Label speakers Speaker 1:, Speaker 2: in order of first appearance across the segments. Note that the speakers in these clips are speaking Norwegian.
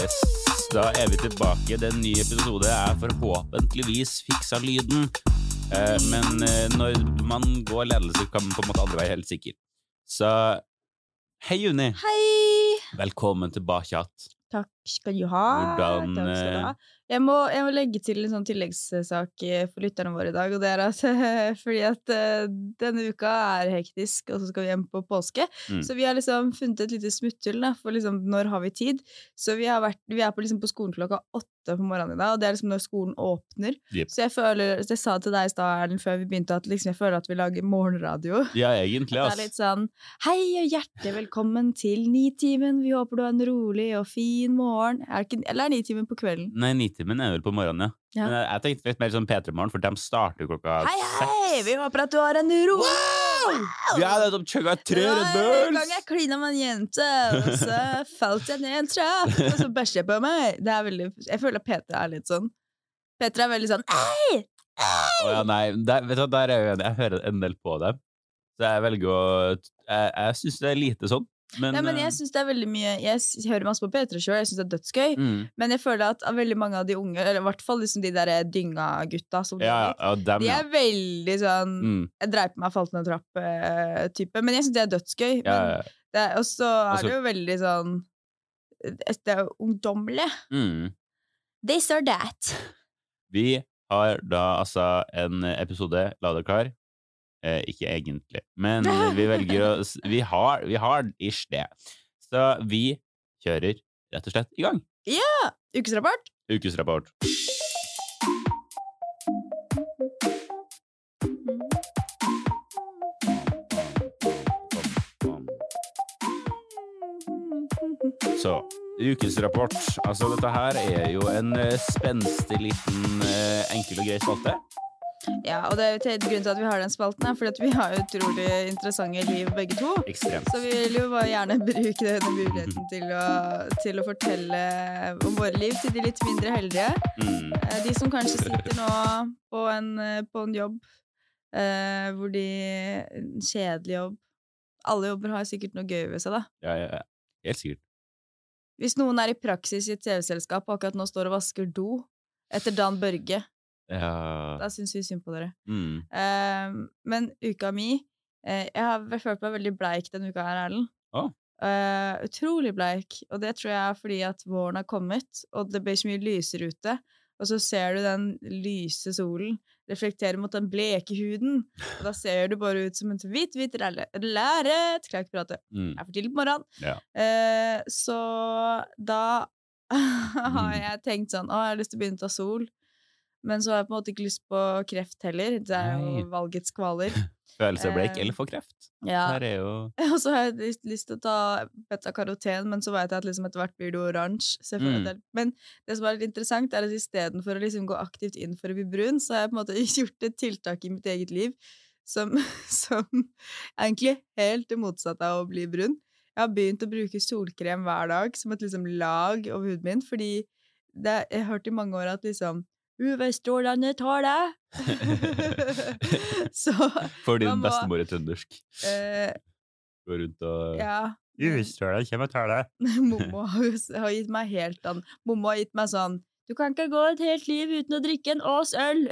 Speaker 1: Yes, da er vi tilbake. Den nye episode er forhåpentligvis fiksa lyden. Eh, men eh, når man går ledelse, kan man på en måte aldri være helt sikker. Så hei, Juni.
Speaker 2: Hei!
Speaker 1: Velkommen tilbake igjen.
Speaker 2: Takk skal du ha.
Speaker 1: Hvordan,
Speaker 2: Takk skal du
Speaker 1: eh,
Speaker 2: ha. Jeg må, jeg må legge til en sånn tilleggssak eh, for lytterne våre i dag, og det er at fordi at eh, denne uka er hektisk, og så skal vi hjem på påske.
Speaker 1: Mm.
Speaker 2: Så vi har liksom funnet et lite smutthull for liksom når har vi tid. Så vi, har vært, vi er på, liksom på skolen klokka åtte på morgenen i dag, og det er liksom når skolen åpner.
Speaker 1: Yep.
Speaker 2: Så jeg føler, så jeg sa til deg i stad, Erlend, før vi begynte, at liksom jeg føler at vi lager morgenradio.
Speaker 1: Ja, egentlig,
Speaker 2: Det er litt sånn Hei og hjertelig velkommen til Nitimen. Vi håper du har en rolig og fin morgen. Er det ikke, eller er Nitimen på kvelden?
Speaker 1: Nei, Nitimen er vel på morgenen, ja.
Speaker 2: Ja.
Speaker 1: Men jeg, jeg tenkte litt mer sånn P3morgen, for de starter klokka
Speaker 2: Hei, hei!
Speaker 1: seks.
Speaker 2: Vi håper at du har en rolig
Speaker 1: Vi har nettopp chugga tre Red
Speaker 2: var En gang jeg klina med en jente, og så falt jeg ned en trapp, og så bæsja jeg på meg. Det er veldig, jeg føler at Peter er litt sånn Peter er veldig sånn Ei!
Speaker 1: Å ja, nei, der, vet du, der er jeg uenig. Jeg hører en del på dem. Så jeg velger å Jeg, jeg syns det er lite sånn. Men,
Speaker 2: Nei, men jeg
Speaker 1: eh,
Speaker 2: syns det er veldig mye Jeg hører masse på P3 sjøl, jeg syns det er dødsgøy.
Speaker 1: mm,
Speaker 2: Men jeg føler at veldig mange av de unge, eller i hvert fall liksom de der dynga-gutta som
Speaker 1: Ja, ja, dem,
Speaker 2: De er veldig sånn
Speaker 1: Mm,
Speaker 2: Jeg dreier på meg, falt ned en trapp-type. Men jeg syns det er dødsgøy.
Speaker 1: ja,
Speaker 2: Og så er
Speaker 1: Altså-
Speaker 2: det jo veldig sånn Det er jo ungdommelig.
Speaker 1: Mm.
Speaker 2: This or that.
Speaker 1: Vi har da altså en episode La deg klar. Eh, ikke egentlig, men vi velger å Vi har, vi har ish det. Så vi kjører rett og slett i gang.
Speaker 2: Ukesrapport.
Speaker 1: Ukesrapport. Så, ukesrapport. Altså, dette her er jo en eh, spenstig liten eh, enkel og grei spalte.
Speaker 2: Ja, og det er jo til grunnen til at vi har den spalten, her, fordi vi har utrolig interessante liv begge to.
Speaker 1: Ekstremt.
Speaker 2: Så vi vil jo bare gjerne bruke denne muligheten til å, til å fortelle om våre liv til de litt mindre heldige.
Speaker 1: Mm.
Speaker 2: Eh, De som kanskje sitter nå på en, eh, på en jobb eh, hvor de En kjedelig jobb. Alle jobber har sikkert noe gøy ved seg, da.
Speaker 1: Ja, ja, ja. Helt sikkert.
Speaker 2: Hvis noen er i praksis i et TV-selskap og akkurat nå står og vasker do etter Dan Børge,
Speaker 1: Ja.
Speaker 2: da syns vi synd på dere.
Speaker 1: Mm.
Speaker 2: Uh, men uka mi uh, Jeg har følt meg veldig bleik denne uka her, Erlend.
Speaker 1: Oh.
Speaker 2: Uh, utrolig bleik. Og det tror jeg er fordi at våren har kommet, og det blir så mye lysere ute. Og så ser du den lyse solen reflektere mot den bleke huden. Og da ser du bare ut som en hvit, hvit lerret. Klarer ikke prate.
Speaker 1: Mm.
Speaker 2: Jeg er for tidlig på morgenen.
Speaker 1: Ja.
Speaker 2: Uh, så da har
Speaker 1: Mm.
Speaker 2: jeg tenkt sånn Å, jeg har lyst til å begynne å ta sol. Men så har jeg på en måte ikke lyst på kreft heller. Det er jo valgets kvaler.
Speaker 1: Følelser
Speaker 2: ble ikke
Speaker 1: eller for kreft.
Speaker 2: Ja. Og så har jeg lyst, til å ta beta-karoten, men så vet jeg at liksom etter hvert blir det oransje.
Speaker 1: Mm.
Speaker 2: Men det som er litt interessant, er at istedenfor å liksom gå aktivt inn for å bli brun, så har jeg på en måte gjort et tiltak i mitt eget liv som, som er egentlig helt det motsatte av å bli brun. Jeg har begynt å bruke solkrem hver dag som et liksom lag over huden min, fordi det, jeg har hørt i mange år at liksom UV-strålene tar deg! så
Speaker 1: Fordi din bestemor er trøndersk.
Speaker 2: Uh,
Speaker 1: Går rundt og
Speaker 2: ja.
Speaker 1: Husstøla kommer og tar deg.
Speaker 2: Mommo har gitt meg helt an Mommo har gitt meg sånn Du kan ikke gå et helt liv uten å drikke en Ås øl!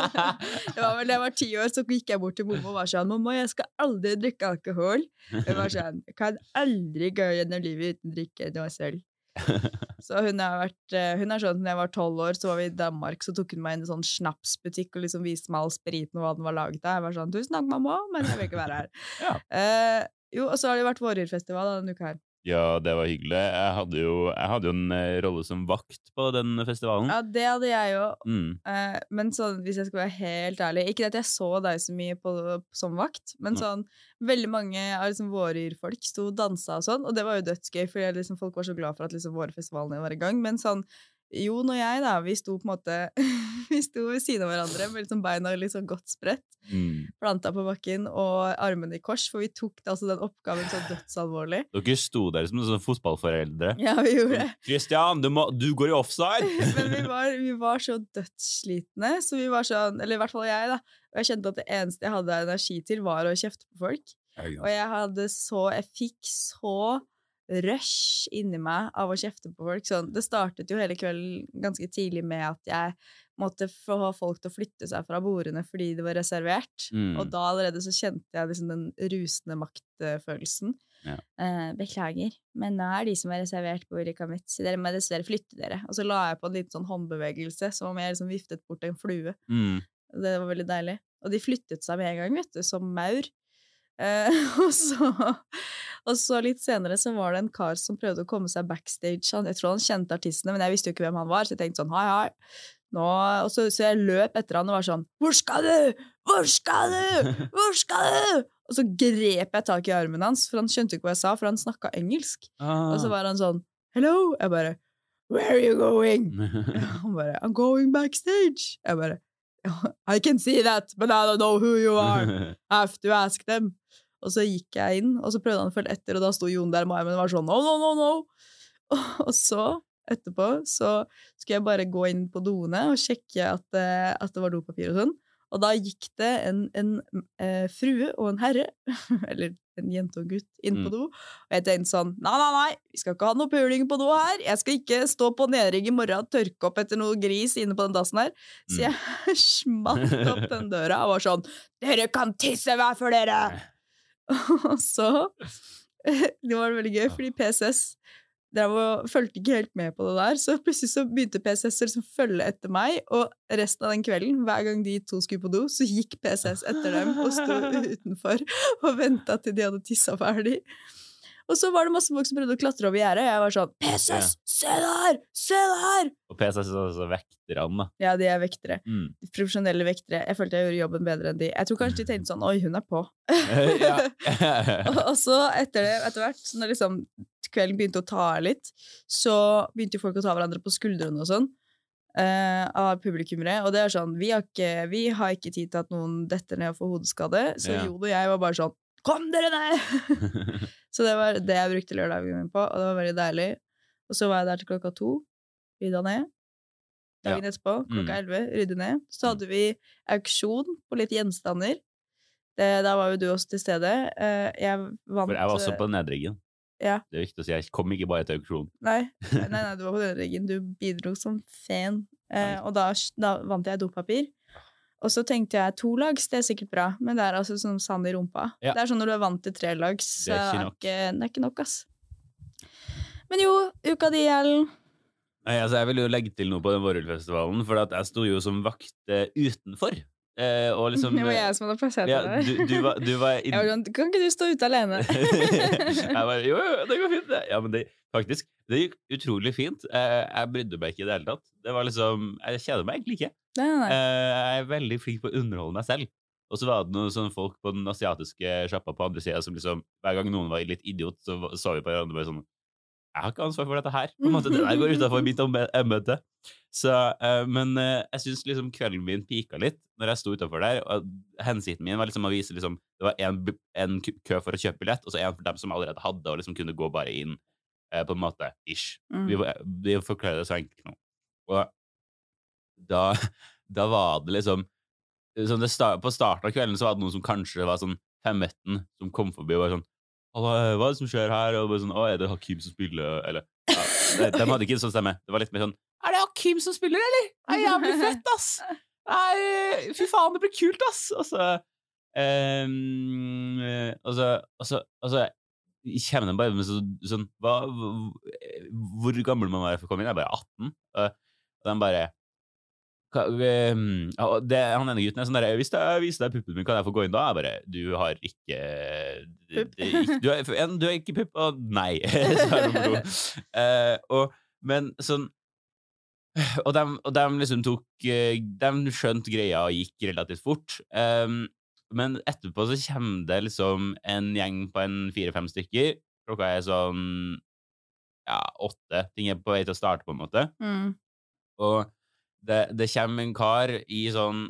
Speaker 2: det var vel da jeg var ti år, så gikk jeg bort til mamma og var sånn 'Mamma, jeg skal aldri drikke alkohol. Hun var sånn kan aldri gå gjennom livet uten å drikke en Ås øl. Så hun, har vært, eh, hun er sånn, når jeg var tolv år, så var vi i Danmark, så tok hun meg inn i en sånn snapsbutikk og liksom viste meg all spriten og hva den var laget av. Jeg var sånn, tusen takk, mamma, men jeg vil ikke være her.
Speaker 1: Ja.
Speaker 2: uh, jo, og så har det vært Våryrfestival denne uka her.
Speaker 1: Ja, det var hyggelig. Jeg hadde jo, jeg hadde jo en eh, rolle som vakt på den festivalen.
Speaker 2: Ja, det hadde jeg jo.
Speaker 1: Mm.
Speaker 2: Eh, men sånn, hvis jeg skal være helt ærlig Ikke at jeg så deg så mye på, som vakt, men
Speaker 1: Nei.
Speaker 2: sånn veldig mange av liksom, våre yrfolk sto og dansa og sånn, og det var jo dødsgøy, fordi liksom, folk var så glad for at liksom, våre festivalene var i gang. Men sånn Jon og jeg, da, vi sto på en måte Vi sto ved siden av hverandre med liksom beina sånn godt spredt,
Speaker 1: Mm.
Speaker 2: planta på bakken og armene i kors, for vi tok altså, den oppgaven så dødsalvorlig.
Speaker 1: Dere sto der som sånne fotballforeldre.
Speaker 2: Ja, vi gjorde det.
Speaker 1: Christian, du, må, du går i offside!
Speaker 2: Men vi var, vi var så dødsslitne, så vi var sånn Eller i hvert fall jeg, da. Og jeg kjente at det eneste jeg hadde energi til, var å kjefte på folk. Og jeg hadde så Jeg fikk så rush inni meg av å kjefte på folk. Sånn, det startet jo hele kvelden ganske tidlig med at jeg måtte få folk til å flytte seg fra bordene fordi det var reservert.
Speaker 1: Mm.
Speaker 2: Og da allerede så kjente jeg liksom den rusende maktfølelsen.
Speaker 1: Ja.
Speaker 2: Eh, beklager, men nå er de som er reservert på bordet mitt, så dere må dessverre flytte dere. Og så la jeg på en liten sånn håndbevegelse, som om jeg liksom viftet bort en flue.
Speaker 1: Mm.
Speaker 2: Det var veldig deilig. Og de flyttet seg med en gang, vet du, som maur. Eh, og, så, og så litt senere så var det en kar som prøvde å komme seg backstage. Han, jeg tror han kjente artistene, men jeg visste jo ikke hvem han var, så jeg tenkte sånn hei, hei. Nå, og så, så jeg løp etter han og var sånn Hvor skal du? Hvor skal du? Hvor skal du? Og så grep jeg tak i armen hans, for han skjønte ikke hva jeg sa, for han snakka engelsk.
Speaker 1: Ah.
Speaker 2: Og så var han sånn Hello? Jeg bare Where are you going? Han bare I'm going backstage. Jeg bare I can see that, but I don't know who you are. I have to ask them. Og så gikk jeg inn, og så prøvde han å følge etter, og da sto Jon der med armen og var sånn no, no, no, no. Og så, etterpå, så skulle jeg bare gå inn på doene og sjekke at, eh, at det var dopapir og sånn. Og da gikk det en, en eh, frue og en herre, eller en jente og en gutt, inn på
Speaker 1: Mm.
Speaker 2: do. Og jeg tenkte sånn Nei, nei, nei, vi skal ikke ha noe puling på do her. Jeg skal ikke stå på nedrigg i morgen og tørke opp etter noe gris inne på den dassen her. Så
Speaker 1: Mm.
Speaker 2: jeg smalt opp den døra og var sånn Dere kan tisse hver for dere! Og så Det var veldig gøy, fordi PCS drev fulgte ikke helt med på det der, så plutselig så begynte PCS å følge etter meg, og resten av den kvelden, hver gang de to skulle på do, så gikk PCS etter dem og sto utenfor og venta til de hadde tissa ferdig. Og så var det masse folk som prøvde å klatre over gjerdet, og jeg var sånn PCS, se der! Se der!
Speaker 1: Og PC er altså vekterne.
Speaker 2: Ja, de er vektere.
Speaker 1: Mm.
Speaker 2: Profesjonelle vektere. Jeg følte jeg gjorde jobben bedre enn de. Jeg tror kanskje de tenkte sånn Oi, hun er på. og, og så etter det, etter hvert, så når liksom kvelden begynte å ta litt, så begynte folk å ta hverandre på skuldrene og sånn. Uh, av publikummere. Og det er sånn, vi har, ikke, vi har ikke tid til at noen detter ned og får hodeskade, så
Speaker 1: Ja.
Speaker 2: Jon og jeg var bare sånn Kom dere ned! så det var det jeg brukte lørdagen min på, og det var veldig deilig. Og så var jeg der til klokka to, rydda ned. Dagen etterpå, klokka
Speaker 1: Mm.
Speaker 2: elleve, rydde ned. Så hadde vi auksjon på litt gjenstander. Det, da var jo du også til stede. Eh, jeg vant
Speaker 1: For jeg var også på nedriggen.
Speaker 2: Ja.
Speaker 1: Det er viktig å si. Jeg kom ikke bare til auksjon.
Speaker 2: Nei, nei, nei, du var på den riggen. Du bidro som fan. Eh, og da, da vant jeg dopapir. Og så tenkte jeg to lags, det er sikkert bra, men det er altså som sand i rumpa.
Speaker 1: Ja.
Speaker 2: Det er sånn når du er vant til tre lags, så
Speaker 1: Det er ikke
Speaker 2: er ikke, det er ikke nok, ass. Men jo, uka di, Ellen.
Speaker 1: Nei, altså, jeg vil jo legge til noe på den Vårhullfestivalen, for at jeg sto jo som vakt eh, utenfor. Eh, og liksom
Speaker 2: det var jeg som hadde plassert
Speaker 1: ja,
Speaker 2: deg der.
Speaker 1: du, var, du var
Speaker 2: Jeg var sånn, Kan ikke du stå ute alene?
Speaker 1: jeg bare, jo, jo, det går fint, det. Ja, men det, faktisk, det gikk utrolig fint. Jeg, jeg brydde meg ikke i det hele tatt. Det var liksom, Jeg kjeder meg egentlig ikke.
Speaker 2: Nei, nei.
Speaker 1: Eh, jeg er veldig flink på å underholde meg selv. Og så var det noen sånne folk på den asiatiske sjappa på andre sida som liksom Hver gang noen var litt idiot, så så vi på hverandre bare sånn Jeg har ikke ansvar for dette her. På en måte, Det der går utafor mitt embete. Så, eh, men eh, jeg syns liksom kvelden min pika litt når jeg sto utafor der. Og hensikten min var liksom å vise liksom Det var en, en kø- for å kjøpe billett, og så en for dem som allerede hadde, og liksom kunne gå bare inn, på en måte. Ish.
Speaker 2: Mm.
Speaker 1: Vi, vi forklarer det så enkelt nå. Og da, da var det liksom det start, På starten av kvelden så var det noen som kanskje var sånn femmetten, som kom forbi og var sånn hva er det som skjer her? Og bare sånn, Å, er det Hakim som spiller, eller ja, de, de hadde ikke en sånn stemme. Det var litt mer sånn Er det Hakim som spiller, eller? Det er jævlig fett, ass! Nei, fy faen, det blir kult, ass! Og så eh, Og så kommer den bare med så, sånn hva, Hvor gammel må man være for å komme inn? Jeg er bare 18. Og, og de bare hva, ehm, ja, og det, Han ene gutten er sånn der Hvis jeg viser deg puppen min, kan jeg få gå inn da? Jeg bare Du har ikke
Speaker 2: Pupp.
Speaker 1: det- Du, har du er ikke pupp, og nei. Svar nummer to. Eh, men sånn og de, og de liksom tok eh, De skjønte greia og gikk relativt fort. Um, men etterpå så kommer det liksom en gjeng på en fire-fem stykker. Klokka er sånn ja, åtte. Ting er på vei til å starte, på en måte.
Speaker 2: Mm.
Speaker 1: Og det, det kommer en kar i sånn,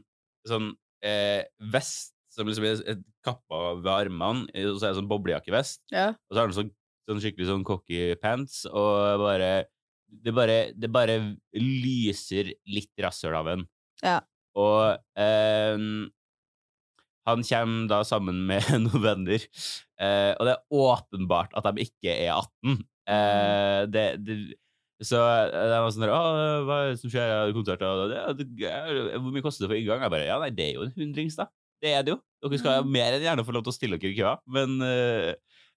Speaker 1: sånn eh, vest som liksom er kappa ved armene, og så er det sånn boblejakkevest.
Speaker 2: Ja.
Speaker 1: Og så har han sånn, sånn skikkelig sånn cocky pants, og bare det, bare det bare lyser litt rasshøl av en.
Speaker 2: Ja.
Speaker 1: Og eh, han kommer da sammen med noen venner, eh, og det er åpenbart at de ikke er 18. Eh, det, det, så eh, det var sånn der hva er det som skjer? Er konserter? Er- hvor mye koster det for inngang? Jeg bare Ja, nei, det er jo en hundrings, da. Det er det jo. Dere skal
Speaker 2: Mm.
Speaker 1: mer enn gjerne få lov til å stille dere i køa, men uh,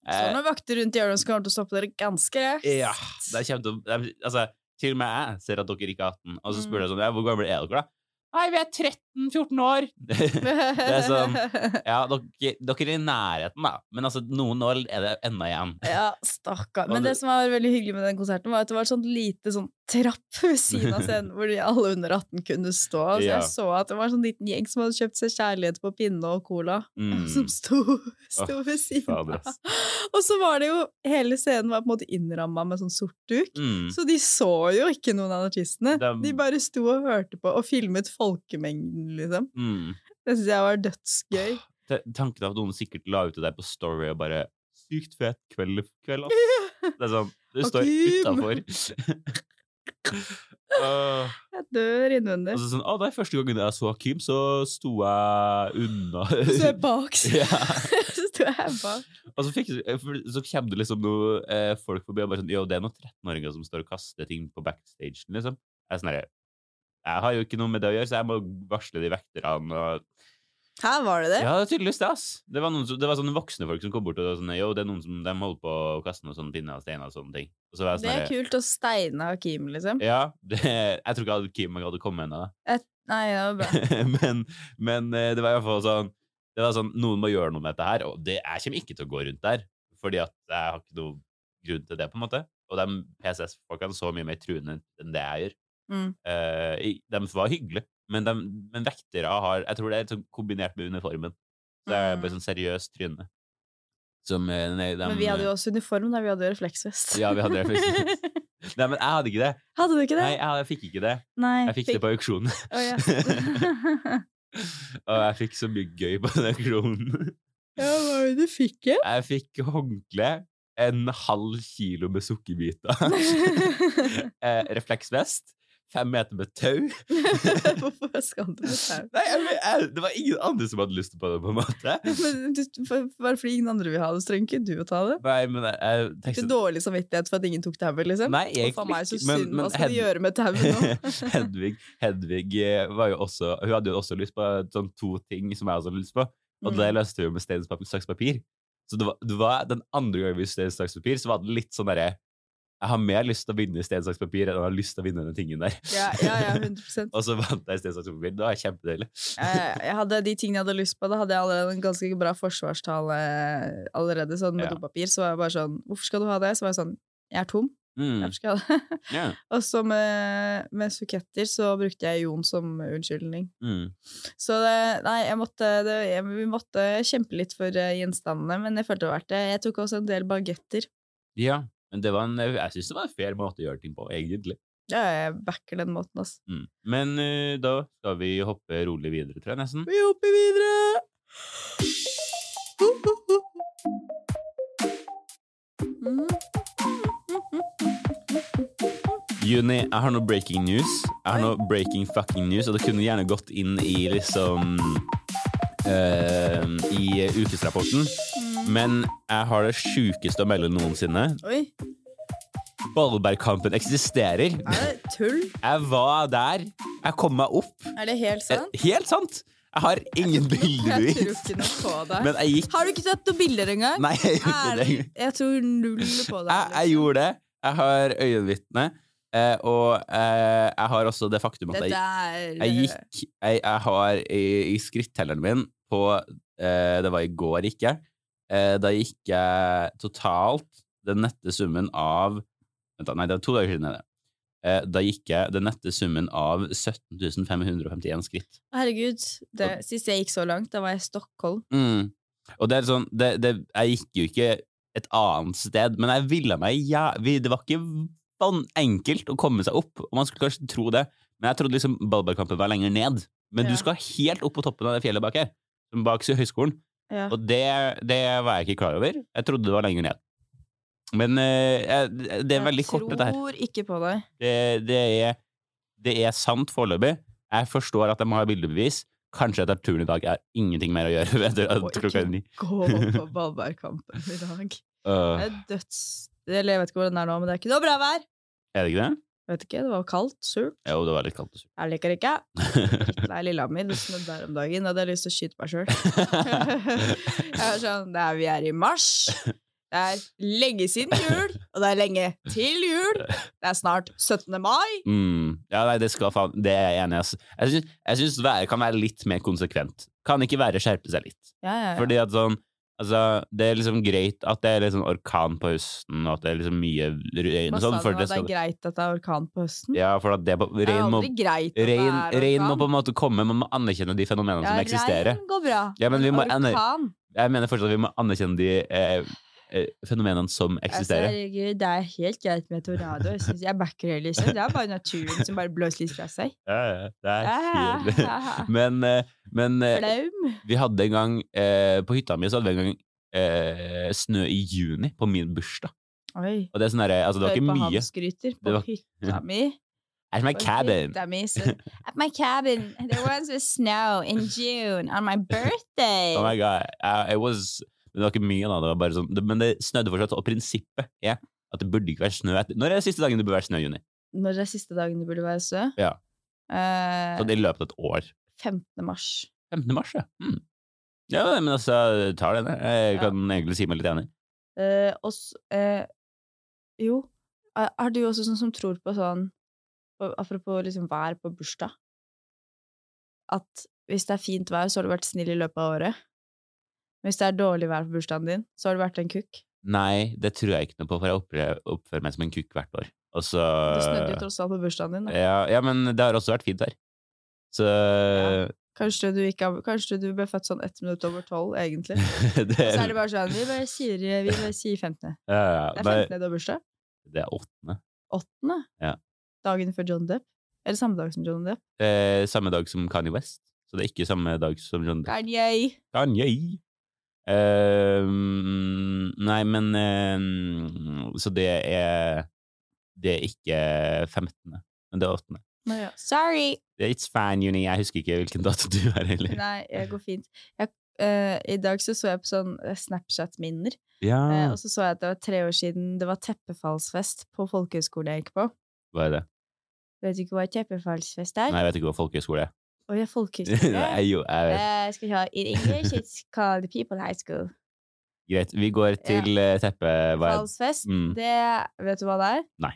Speaker 2: Så noen vakter rundt hjørnet som kommer til å stoppe dere ganske raskt.
Speaker 1: Ja, det kommer til å det- Altså, til og med jeg ser at dere ikke er 18, og så spør
Speaker 2: Mm.
Speaker 1: jeg sånn Ja, hvor gammel er dere, da? Nei, vi er 13-14 år. det er sånn Ja, dere, dere er i nærheten, da. Men altså, noen år er det ennå igjen.
Speaker 2: Ja, stakkar. Men
Speaker 1: det-
Speaker 2: som var veldig hyggelig med den konserten, var at det var et sånt lite sånn trapp ved siden av scenen hvor de alle under 18 kunne stå. Så jeg så at det var en sånn liten gjeng som hadde kjøpt seg kjærlighet på pinne og cola.
Speaker 1: Mm.
Speaker 2: Som sto, sto
Speaker 1: oh,
Speaker 2: ved siden av. Og så var det jo Hele scenen var på en måte innramma med sånn sort duk.
Speaker 1: Mm.
Speaker 2: Så de så jo ikke noen av artistene. De bare sto og hørte på og filmet folkemengden, liksom.
Speaker 1: Mm.
Speaker 2: Det syns jeg var dødsgøy.
Speaker 1: Tanken av at noen sikkert la ut det der på Story og bare Sykt fet kveld, kveld ass. Det er sånn Du står utafor. Uh,
Speaker 2: Jeg dør innvendig.
Speaker 1: Og så sånn, ah, er første gangen jeg så Kim, så sto jeg unna.
Speaker 2: Så jeg bak. Så sto jeg bak.
Speaker 1: Og så, fikk, så kommer det liksom noe eh, folk forbi og bare sånn Jo, det er noen 13-åringer som står og kaster ting på backstagen, liksom. Jeg er sånn herre Jeg har jo ikke noe med det å gjøre, så jeg må varsle de vekterne og
Speaker 2: Her var det det?
Speaker 1: Ja, tydeligvis det, ass. Det var, noen, som- det var sånne voksne folk som kom bort og sånn Jo, det er noen som de holder på å kaste noen sånne pinner og steiner og sånne ting. Og så jeg
Speaker 2: Det
Speaker 1: sånn
Speaker 2: er kult å steine Hakim, liksom.
Speaker 1: Ja, det, jeg tror ikke Hakim hadde kommet ennå.
Speaker 2: Nei, det var bra.
Speaker 1: men, men eh, det var i hvert fall sånn Det var sånn, Noen må gjøre noe med dette her, og det, jeg kommer ikke til å gå rundt der. Fordi at jeg har ikke noe grunn til det, på en måte. Og de PCS-folkene så mye mer truende enn det jeg gjør.
Speaker 2: Mm.
Speaker 1: Eh, de var hyggelige, men, de, men vektere har Jeg tror det er sånn kombinert med uniformen. Så det er bare
Speaker 2: Mm.
Speaker 1: sånn seriøst tryne. Som eh, nei, de,
Speaker 2: Men vi hadde jo også uniform da vi hadde refleksvest.
Speaker 1: Ja, vi hadde refleksvest. Nei, men jeg hadde ikke det.
Speaker 2: Hadde du ikke det?
Speaker 1: Nei, jeg, jeg fikk ikke det.
Speaker 2: Nei.
Speaker 1: Jeg fikk det på auksjonen.
Speaker 2: Oh, yes.
Speaker 1: Og jeg fikk så mye gøy på den auksjonen.
Speaker 2: ja, hva var det du fikk? Ja?
Speaker 1: Jeg fikk håndkle, en halv kilo med sukkerbiter, eh, refleksvest, fem meter med tau.
Speaker 2: Hvorfor skal du med tau?
Speaker 1: Nei, jeg, jeg, det var ingen andre som hadde lyst på det, på en måte.
Speaker 2: Men du, for, bare fordi ingen andre vil ha det, så trenger ikke du å ta det.
Speaker 1: Nei, men jeg, jeg
Speaker 2: tenkte...
Speaker 1: tenkte
Speaker 2: dårlig samvittighet for at ingen tok tauet, liksom?
Speaker 1: Nei,
Speaker 2: Og for meg så
Speaker 1: synd, men- men
Speaker 2: Hva skal
Speaker 1: Hed-
Speaker 2: de gjøre med tauet nå?
Speaker 1: Hedvig, Hedvig eh, var jo også Hun hadde jo også lyst på sånn to ting som jeg også hadde lyst på, og det
Speaker 2: Mm.
Speaker 1: løste hun med stein, saks, papir. Så det var, det var den andre gangen vi stein, saks, papir, så var det litt sånn derre Jeg har mer lyst til å vinne stein, saks, papir enn jeg har lyst til å vinne den tingen der.
Speaker 2: Ja, ja, ja, 100
Speaker 1: Og så vant jeg stein, saks, papir. Det var kjempedeilig.
Speaker 2: jeg, hadde De tingene jeg hadde lyst på, da hadde jeg allerede en ganske bra forsvarstale allerede, sånn med
Speaker 1: Ja.
Speaker 2: dopapir. Så var jeg bare sånn Hvorfor skal du ha det? Så var jeg sånn Jeg er tom.
Speaker 1: Mm.
Speaker 2: Derfor skal jeg ha det.
Speaker 1: Ja.
Speaker 2: Og så med, med suketter så brukte jeg Jon som unnskyldning.
Speaker 1: Mm.
Speaker 2: Så det, nei, jeg måtte, det, jeg, vi måtte kjempe litt for eh, gjenstandene, men jeg følte det var verdt det. Jeg tok også en del bagetter.
Speaker 1: ja. Men det var en, jeg syns det var en fair måte å gjøre ting på, egentlig.
Speaker 2: Ja, jeg backer den måten, altså.
Speaker 1: Mm. Men uh, da skal vi hoppe rolig videre, tror jeg, nesten.
Speaker 2: Vi hopper videre!
Speaker 1: Juni, jeg har noe breaking news. Jeg har noe breaking fucking news, og det kunne gjerne gått inn i liksom uh, I ukesrapporten. Men jeg har det sjukeste å melde noensinne.
Speaker 2: Oi,
Speaker 1: Ballbergkampen eksisterer.
Speaker 2: er det tull?
Speaker 1: Jeg var der. Jeg kom meg opp.
Speaker 2: Er det helt
Speaker 1: sant?
Speaker 2: sant?
Speaker 1: Helt sant! Jeg har ingen
Speaker 2: Jeg tror
Speaker 1: bildebevis.
Speaker 2: ikke noe på deg.
Speaker 1: Men jeg gikk
Speaker 2: Har du ikke tatt noen bilder engang?
Speaker 1: Nei, jeg gjorde ikke det.
Speaker 2: Jeg tror null på deg.
Speaker 1: Jeg, jeg gjorde det. Jeg har øyenvitne. Eh, og eh, jeg har også det faktum at jeg, jeg gikk Jeg, jeg har i, i skrittelleren min på eh, Det var i går, ikke? Eh, da gikk jeg totalt den nette summen av Vent, da, nei, det var to dager siden. det. Eh, da gikk jeg den nette summen av 17 551 skritt.
Speaker 2: Herregud, det, sist jeg gikk så langt, da var jeg i Stockholm.
Speaker 1: Mm. Og det er sånn det, det, Jeg gikk jo ikke et annet sted, men jeg ville meg ja, vi, Det var ikke enkelt å komme seg opp, og man skulle kanskje tro det, men jeg trodde liksom ballballkampen var lenger ned. Men
Speaker 2: Ja.
Speaker 1: du skal helt opp på toppen av det fjellet bak her, som bak høyskolen,
Speaker 2: Ja.
Speaker 1: og det, det var jeg ikke klar over. Jeg trodde det var lenger ned. Men uh, det er veldig kort, dette her.
Speaker 2: Jeg tror ikke på deg.
Speaker 1: Det, det, er, det er sant foreløpig. Jeg forstår at de må ha bildebevis. Kanskje etter turen i dag er ingenting mer å gjøre etter må
Speaker 2: Og ikke gå på Ballbergkampen i dag.
Speaker 1: Uh.
Speaker 2: Det er døds... Eller jeg vet ikke hvordan det er nå, men det er ikke noe bra vær.
Speaker 1: Er det ikke det?
Speaker 2: Vet ikke, det var kaldt, surt.
Speaker 1: Jo, det var litt kaldt og surt.
Speaker 2: Jeg liker det ikke. Det er Lillehammer, det snødde der om dagen, og hadde jeg lyst til å skyte meg sjøl. jeg var sånn, det er, vi er i mars. Det er lenge siden jul, og det er lenge til jul. Det er snart 17. mai.
Speaker 1: Mm. Ja, nei, det skal faen Det er jeg enig i. Jeg syns- Jeg syns været kan være litt mer konsekvent. Kan ikke været skjerpe seg litt?
Speaker 2: Ja, ja, ja.
Speaker 1: Fordi at sånn Altså, det er liksom greit at det er sånn orkan på høsten, og at det er liksom mye regn
Speaker 2: Hva
Speaker 1: og
Speaker 2: sa
Speaker 1: sånn.
Speaker 2: du nå,
Speaker 1: det
Speaker 2: at det er greit at det er orkan på høsten?
Speaker 1: ja, for at det på,
Speaker 2: det er
Speaker 1: regn, må,
Speaker 2: greit at det
Speaker 1: regn,
Speaker 2: er
Speaker 1: regn må på en måte komme, man må anerkjenne de fenomenene som eksisterer.
Speaker 2: Ja, regn går bra.
Speaker 1: Ja, men vi må aner-
Speaker 2: orkan
Speaker 1: Jeg mener fortsatt at vi må anerkjenne de eh, fenomenene som
Speaker 2: Altså,
Speaker 1: eksisterer.
Speaker 2: herregud, det er helt greit med tornado. Jeg, synes, jeg backer det, liksom. Det er bare naturen som bare blåser litt fra seg.
Speaker 1: Ja, ja, det er helt
Speaker 2: Ah,
Speaker 1: Men, eh, men eh, vi hadde en gang eh, På hytta mi så hadde vi en gang eh, snø i juni på min bursdag.
Speaker 2: Oi.
Speaker 1: Og det er sånn derre Altså, det var
Speaker 2: Hør
Speaker 1: ikke
Speaker 2: på
Speaker 1: mye.
Speaker 2: han skryter på
Speaker 1: var-
Speaker 2: hytta mi.
Speaker 1: At my cabin.
Speaker 2: At my cabin, there was a snow in June on my birthday.
Speaker 1: Oh my god. Uh, it was Det var ikke mye, da. Det sånn, det, men det snødde fortsatt. Og prinsippet er at det burde ikke være snø etter Når er det siste dagen det burde være snø juni?
Speaker 2: Når er siste dagen det burde være snø?
Speaker 1: Ja.
Speaker 2: Eh,
Speaker 1: Så det i løpet av et år.
Speaker 2: 15. mars.
Speaker 1: 15. mars, ja. Mm. Ja, men altså, tar det. Jeg
Speaker 2: Ja.
Speaker 1: kan egentlig si meg litt enig.
Speaker 2: Eh, og s- eh, jo, er er du også sånn som tror på sånn Apropos liksom vær på bursdag At hvis det er fint vær, så har du vært snill i løpet av året. Hvis det er dårlig vær på bursdagen din, så har du vært en kukk.
Speaker 1: Nei, det tror jeg ikke noe på, for jeg oppfører, oppfører meg som en kukk hvert år. Og så
Speaker 2: Det snødde jo tross alt på bursdagen din. Da.
Speaker 1: ja, ja, men det har også vært fint vær. Så
Speaker 2: Kanskje, du ikke kanskje du ble født sånn ett minutt over tolv, egentlig.
Speaker 1: det,
Speaker 2: Så er det bare sånn Vi bare sier, vi bare sier 15.
Speaker 1: ja, ja,
Speaker 2: Det er
Speaker 1: bare-
Speaker 2: 15. du har bursdag.
Speaker 1: det er åttende.
Speaker 2: Åttende?
Speaker 1: Ja.
Speaker 2: Dagen før John Depp. Eller samme dag som John Depp.
Speaker 1: Eh, samme dag som Kanye West. Så det er ikke samme dag som John Depp.
Speaker 2: Kanye!
Speaker 1: Kanye! Eh, nei, men uh, Så det er Det er ikke 15., men det er 8.
Speaker 2: Nå, ja. Sorry!
Speaker 1: It's fine, Juni. Jeg husker ikke hvilken dato du er heller.
Speaker 2: Nei, jeg går fint. Jeg, uh, I dag så, så jeg på sånn eh, Snapchat-minner,
Speaker 1: Ja,
Speaker 2: eh, og så så jeg at det var tre år siden det var teppefallsfest på folkehøyskolen jeg gikk på.
Speaker 1: hva er det?
Speaker 2: Vet du ikke hva teppefallsfest er?
Speaker 1: Nei, jeg vet ikke hva folkehøyskole er.
Speaker 2: Å er folkehøyskole.
Speaker 1: Nei, jo, jeg vet.
Speaker 2: Uh, skal vi ha In English it's called the People High School.
Speaker 1: Greit. Vi går til ja. teppet... Hva er det?
Speaker 2: Teppefallsfest,
Speaker 1: Mm.
Speaker 2: det Vet du hva det er?
Speaker 1: Nei.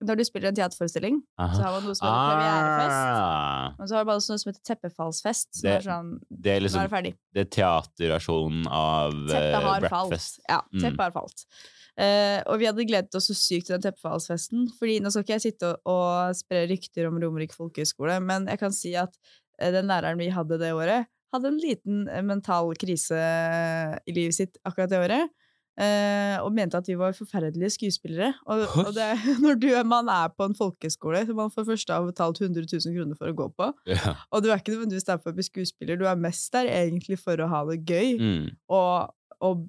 Speaker 2: Når du spiller en teaterforestilling, så har man noe som heter premierefest.
Speaker 1: Ah,
Speaker 2: Og så har man også noe som heter teppefallsfest. Som
Speaker 1: Det-
Speaker 2: er sånn
Speaker 1: det er
Speaker 2: Nå er
Speaker 1: liksom
Speaker 2: det ferdig.
Speaker 1: det er teaterversjonen av
Speaker 2: Teppet
Speaker 1: uh,
Speaker 2: har falt. Ja,
Speaker 1: Mm.
Speaker 2: teppet har falt. Uh, og vi hadde gledet oss så sykt til den teppefallsfesten. Fordi nå skal ikke jeg sitte og, og spre rykter om Romerike folkehøgskole, men jeg kan si at uh, den læreren vi hadde det året, hadde en liten eh, mental krise i livet sitt akkurat det året. Eh, og mente at vi var forferdelige skuespillere. Og, og det, når du, man er på en folkeskole som man for første har betalt 100 000 kroner for å gå på,
Speaker 1: Ja.
Speaker 2: og du er ikke nødvendigvis der for å bli skuespiller, du er mest der egentlig for å ha det gøy
Speaker 1: Mm.
Speaker 2: og, og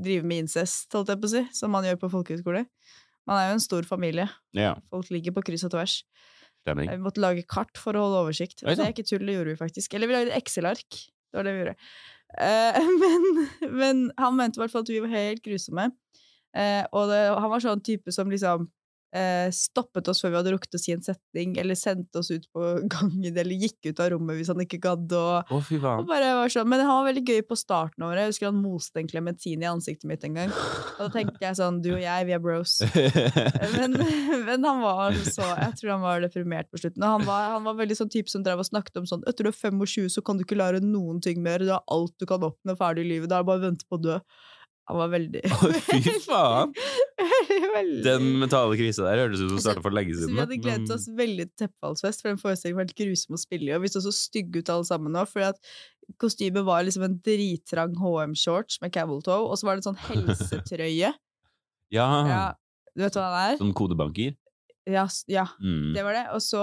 Speaker 2: drive med incest, holdt jeg på å si, som man gjør på folkehøyskole. Man er jo en stor familie.
Speaker 1: ja.
Speaker 2: Folk ligger på kryss og tvers.
Speaker 1: Stemming.
Speaker 2: Vi måtte lage kart for å holde oversikt. Det er ikke tull, det gjorde vi faktisk. Eller vi lagde Excel-ark. Det var det vi gjorde. Eh, men, men han mente i hvert fall at vi var helt grusomme. Eh, og det, han var sånn type som liksom stoppet oss før vi hadde rukket å si en setning, eller sendte oss ut på gangen, eller gikk ut av rommet hvis han ikke gadd
Speaker 1: Og, oh,
Speaker 2: og bare var sånn, Men han var veldig gøy på starten av året. Jeg husker han moste en klementin i ansiktet mitt en gang. Og da tenkte jeg sånn Du og jeg, vi er bros. Men, men han var så Jeg tror han var deprimert på slutten. Og han var, han var veldig sånn type som drev og snakket om sånn Etter du er 25, så kan du ikke lære noen ting mer. Du har alt du kan oppnå ferdig i livet. Det er bare å vente på å dø. Han var veldig
Speaker 1: fy faen!
Speaker 2: veldig
Speaker 1: Den mentale krisa der hørtes ut som
Speaker 2: Så-
Speaker 1: starta for lenge
Speaker 2: så vi hadde gledet oss veldig til teppefallsfest, for den forestillingen var helt grusom å spille i. Og vi så så stygge ut alle sammen nå, fordi at kostymet var liksom en drittrang HM-shorts med camel og så var det en sånn helsetrøye.
Speaker 1: Ja.
Speaker 2: Ja, du vet hva den er?
Speaker 1: Som kodebanker.
Speaker 2: Ja, ja,
Speaker 1: Mm.
Speaker 2: det var det. Og så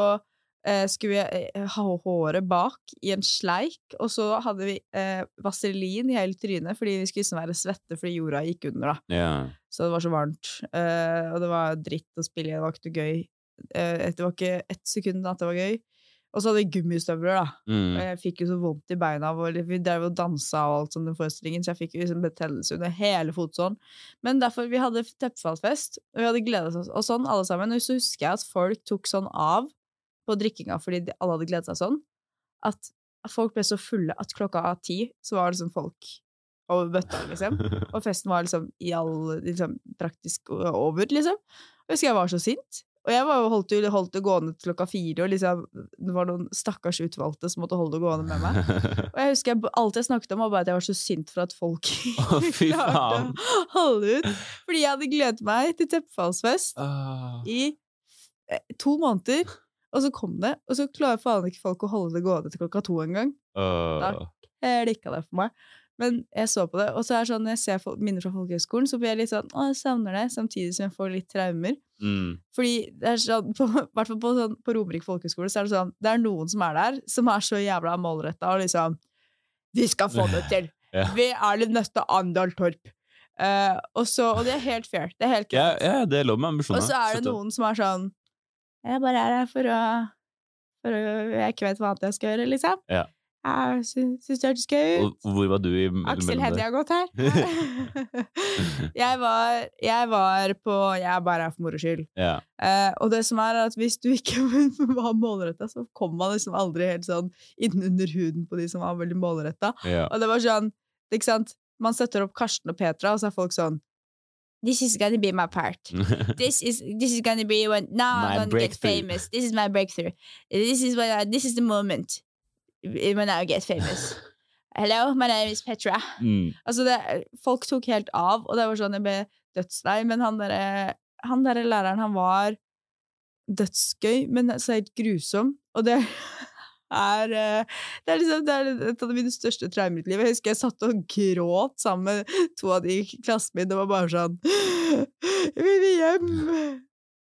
Speaker 2: skulle vi eh, ha håret bak i en sleik, og så hadde vi eh, vaselin i hele trynet fordi vi skulle liksom være svette fordi jorda gikk under, da.
Speaker 1: Yeah.
Speaker 2: Så det var så varmt. Eh, og det var dritt å spille i, det var ikke noe gøy. Eh, det var ikke ett sekund at det var gøy. Og så hadde vi gummistøvler, da. Og
Speaker 1: Mm.
Speaker 2: jeg fikk jo så vondt i beina. Og Vi drev og dansa og alt sånn den forestillingen, så jeg fikk jo liksom betennelse under hele fotsålen. Men derfor, vi hadde teppefallfest, og vi hadde gledet oss og sånn, alle sammen. Og så husker jeg at folk tok sånn av på drikkinga fordi alle hadde gledet seg sånn, at folk ble så fulle at klokka ti så var liksom folk over bøtta, liksom. Og festen var liksom i all liksom, praktisk over, liksom. Og jeg husker jeg var så sint. Og jeg var holdt, holdt det gående til klokka fire, og liksom, det var noen stakkars utvalgte som måtte holde det gående med meg. Og jeg husker jeg, alt jeg snakket om, var bare at jeg var så sint for at folk
Speaker 1: oh,
Speaker 2: klarte å holde ut. Fordi jeg hadde gledet meg til teppefallsfest
Speaker 1: uh.
Speaker 2: i eh, to måneder, og så kom det, og så klarer faen ikke folk å holde det gående til klokka to engang.
Speaker 1: Åh.
Speaker 2: Klikka det for meg. Men jeg så på det, og så er det sånn, når jeg ser fol- minner fra folkehøgskolen, så blir jeg litt sånn Å, jeg savner det, samtidig som jeg får litt traumer.
Speaker 1: Mm.
Speaker 2: Fordi det er sånn, på, i hvert fall på, sånn, på Romerike folkehøgskole, så er det sånn Det er noen som er der, som er så jævla målretta og liksom Vi skal få det til!
Speaker 1: Ja.
Speaker 2: Vi er det neste Andal Torp. Uh, og, så, og det er helt fair. Det er helt
Speaker 1: Ja,
Speaker 2: greit.
Speaker 1: ja, det er lov med ambisjoner.
Speaker 2: og så er det noen som er sånn Jeg bare er her for å, for å Jeg ikke vet hva annet jeg skal gjøre, liksom.
Speaker 1: Ja.
Speaker 2: Jeg syns det hørtes gøy ut.
Speaker 1: Og hvor var du i
Speaker 2: Aksel Hennie har gått her. jeg, var, jeg var på Jeg er bare her for moro skyld.
Speaker 1: Ja.
Speaker 2: Eh, og det som er at hvis du ikke var målretta, så kom man liksom aldri helt sånn innunder huden på de som var veldig målretta.
Speaker 1: ja.
Speaker 2: Og det var sånn, ikke sant Man setter opp Karsten og Petra, og så er folk sånn This is gonna be my part. This is this is gonna be when now
Speaker 1: My
Speaker 2: I'm gonna get famous. This is my breakthrough. This is when I, this is the moment when I get famous. Hello, my name is Petra.
Speaker 1: Mm.
Speaker 2: Altså det, folk tok helt av, og det var sånn jeg ble dødslei. Men han derre der læreren, han var dødsgøy, men så helt grusom. Og det er eh, Det er liksom det er et av mine største traumer i livet. Jeg husker jeg satt og gråt sammen med to av de i klassen min. Det var bare sånn Jeg vil hjem!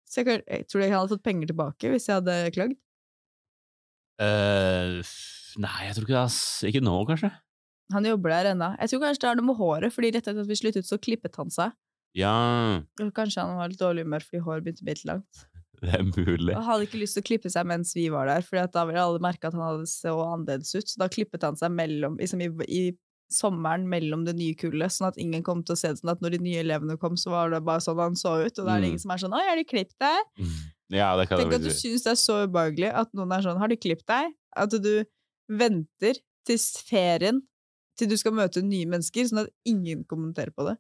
Speaker 2: Så jeg, jeg tror jeg hadde fått penger tilbake hvis jeg hadde klagd.
Speaker 1: Uh, nei, jeg tror ikke det. ass. Ikke nå, kanskje.
Speaker 2: Han jobber der ennå. Jeg tror kanskje det er noe med håret, fordi rett etter at vi sluttet, så klippet han seg.
Speaker 1: Ja,
Speaker 2: Kanskje han var litt dårlig humør fordi håret begynte å bli litt langt.
Speaker 1: Det er mulig.
Speaker 2: Han hadde ikke lyst til å klippe seg mens vi var der, for da ville alle merke at han hadde så annerledes ut. Så da klippet han seg mellom, liksom i, i sommeren mellom det nye kullet, sånn at ingen kom til å se det sånn at når de nye elevene kom, så var det bare sånn han så ut. Og da er det
Speaker 1: Mm.
Speaker 2: ingen som er sånn 'Oi, har de klippet deg?'
Speaker 1: Ja, det kan
Speaker 2: Tenk at du syns det er så ubehagelig at noen er sånn 'Har de klippet deg?' At du venter til ferien til du skal møte nye mennesker, sånn at ingen kommenterer på det.